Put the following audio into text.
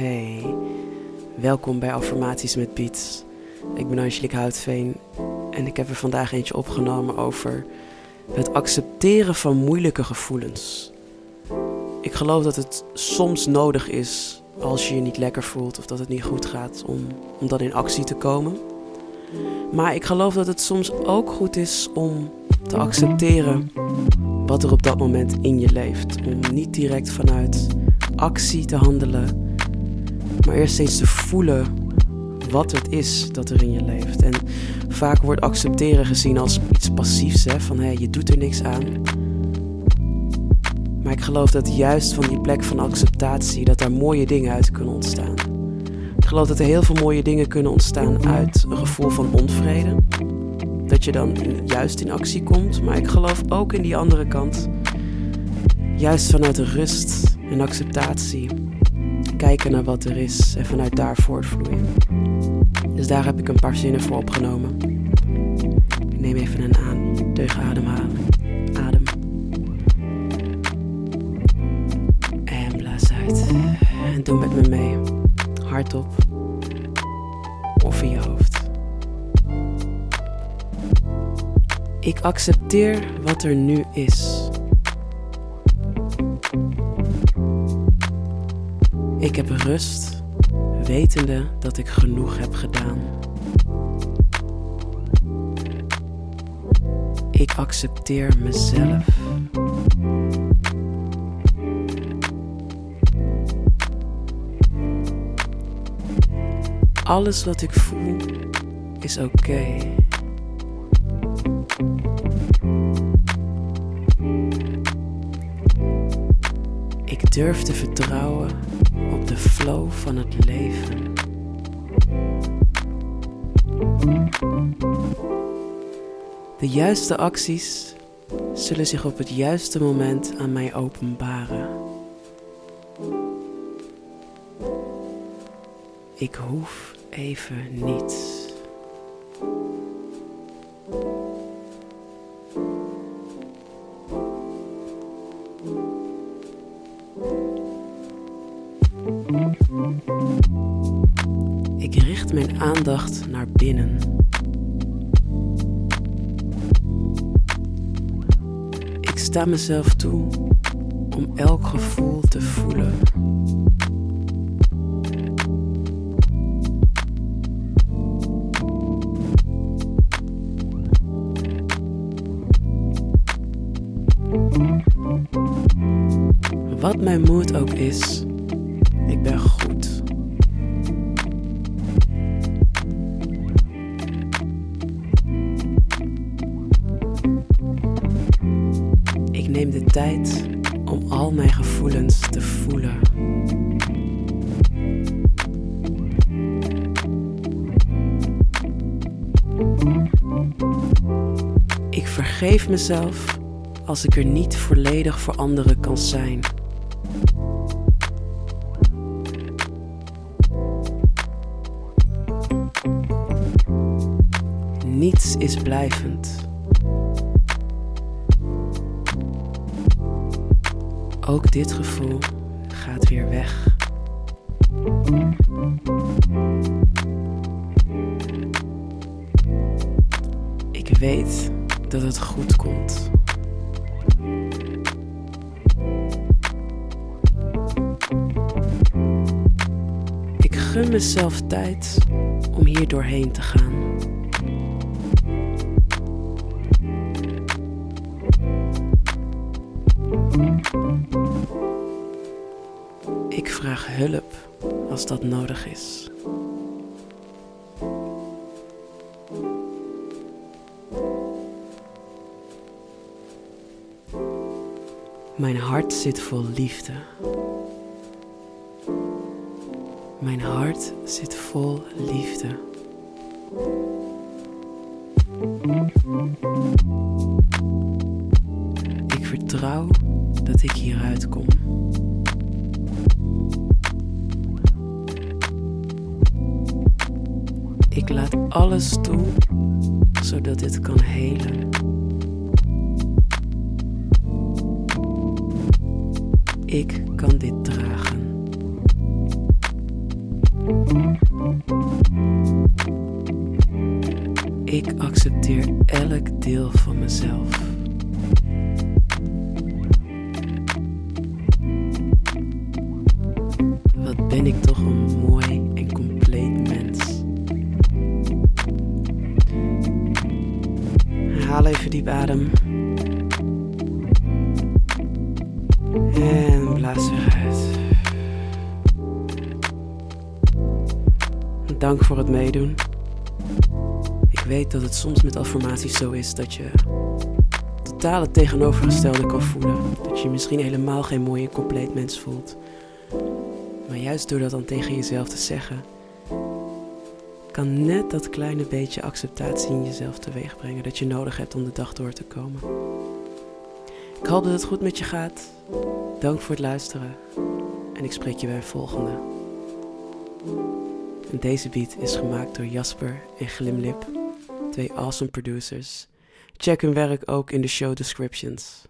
Hey, welkom bij Affirmaties met Piet. Ik ben Angelique Houtveen en ik heb er vandaag eentje opgenomen over het accepteren van moeilijke gevoelens. Ik geloof dat het soms nodig is als je je niet lekker voelt of dat het niet goed gaat om, om dan in actie te komen. Maar ik geloof dat het soms ook goed is om te accepteren wat er op dat moment in je leeft. Om niet direct vanuit actie te handelen, maar eerst eens te voelen wat het is dat er in je leeft. En vaak wordt accepteren gezien als iets passiefs, hè? van hey, je doet er niks aan. Maar ik geloof dat juist van die plek van acceptatie, dat daar mooie dingen uit kunnen ontstaan. Ik geloof dat er heel veel mooie dingen kunnen ontstaan uit een gevoel van onvrede. Dat je dan juist in actie komt. Maar ik geloof ook in die andere kant. Juist vanuit rust en acceptatie. Kijken naar wat er is en vanuit daar voortvloeien. Dus daar heb ik een paar zinnen voor opgenomen. Ik neem even een aan, teugen ademhalen. Adem. En blaas uit. En doe met me mee. Hardop. Of in je hoofd. Ik accepteer wat er nu is. Ik heb rust, wetende dat ik genoeg heb gedaan. Ik accepteer mezelf. Alles wat ik voel is oké. Ik durf te vertrouwen op de flow van het leven. De juiste acties zullen zich op het juiste moment aan mij openbaren. Ik hoef even niets. Ik richt mijn aandacht naar binnen. Ik sta mezelf toe om elk gevoel te voelen. Wat mijn moed ook is, neem de tijd om al mijn gevoelens te voelen. Ik vergeef mezelf als ik er niet volledig voor anderen kan zijn. Niets is blijvend. Ook dit gevoel gaat weer weg. Ik weet dat het goed komt. Ik gun mezelf tijd om hier doorheen te gaan. Ik vraag hulp als dat nodig is. Mijn hart zit vol liefde. Mijn hart zit vol liefde. Ik vertrouw dat ik hieruit kom. laat alles toe zodat dit kan helen. Ik kan dit dragen. Ik accepteer elk deel van mezelf. Wat ben ik? Haal even diep adem. En blaas weer uit. Dank voor het meedoen. Ik weet dat het soms met affirmaties zo is dat je totaal het tegenovergestelde kan voelen. Dat je misschien helemaal geen mooie compleet mens voelt. Maar juist door dat dan tegen jezelf te zeggen, kan net dat kleine beetje acceptatie in jezelf teweeg brengen dat je nodig hebt om de dag door te komen. Ik hoop dat het goed met je gaat. Dank voor het luisteren en ik spreek je bij een volgende. En deze beat is gemaakt door Jasper en Glimlip, twee awesome producers. Check hun werk ook in de show descriptions.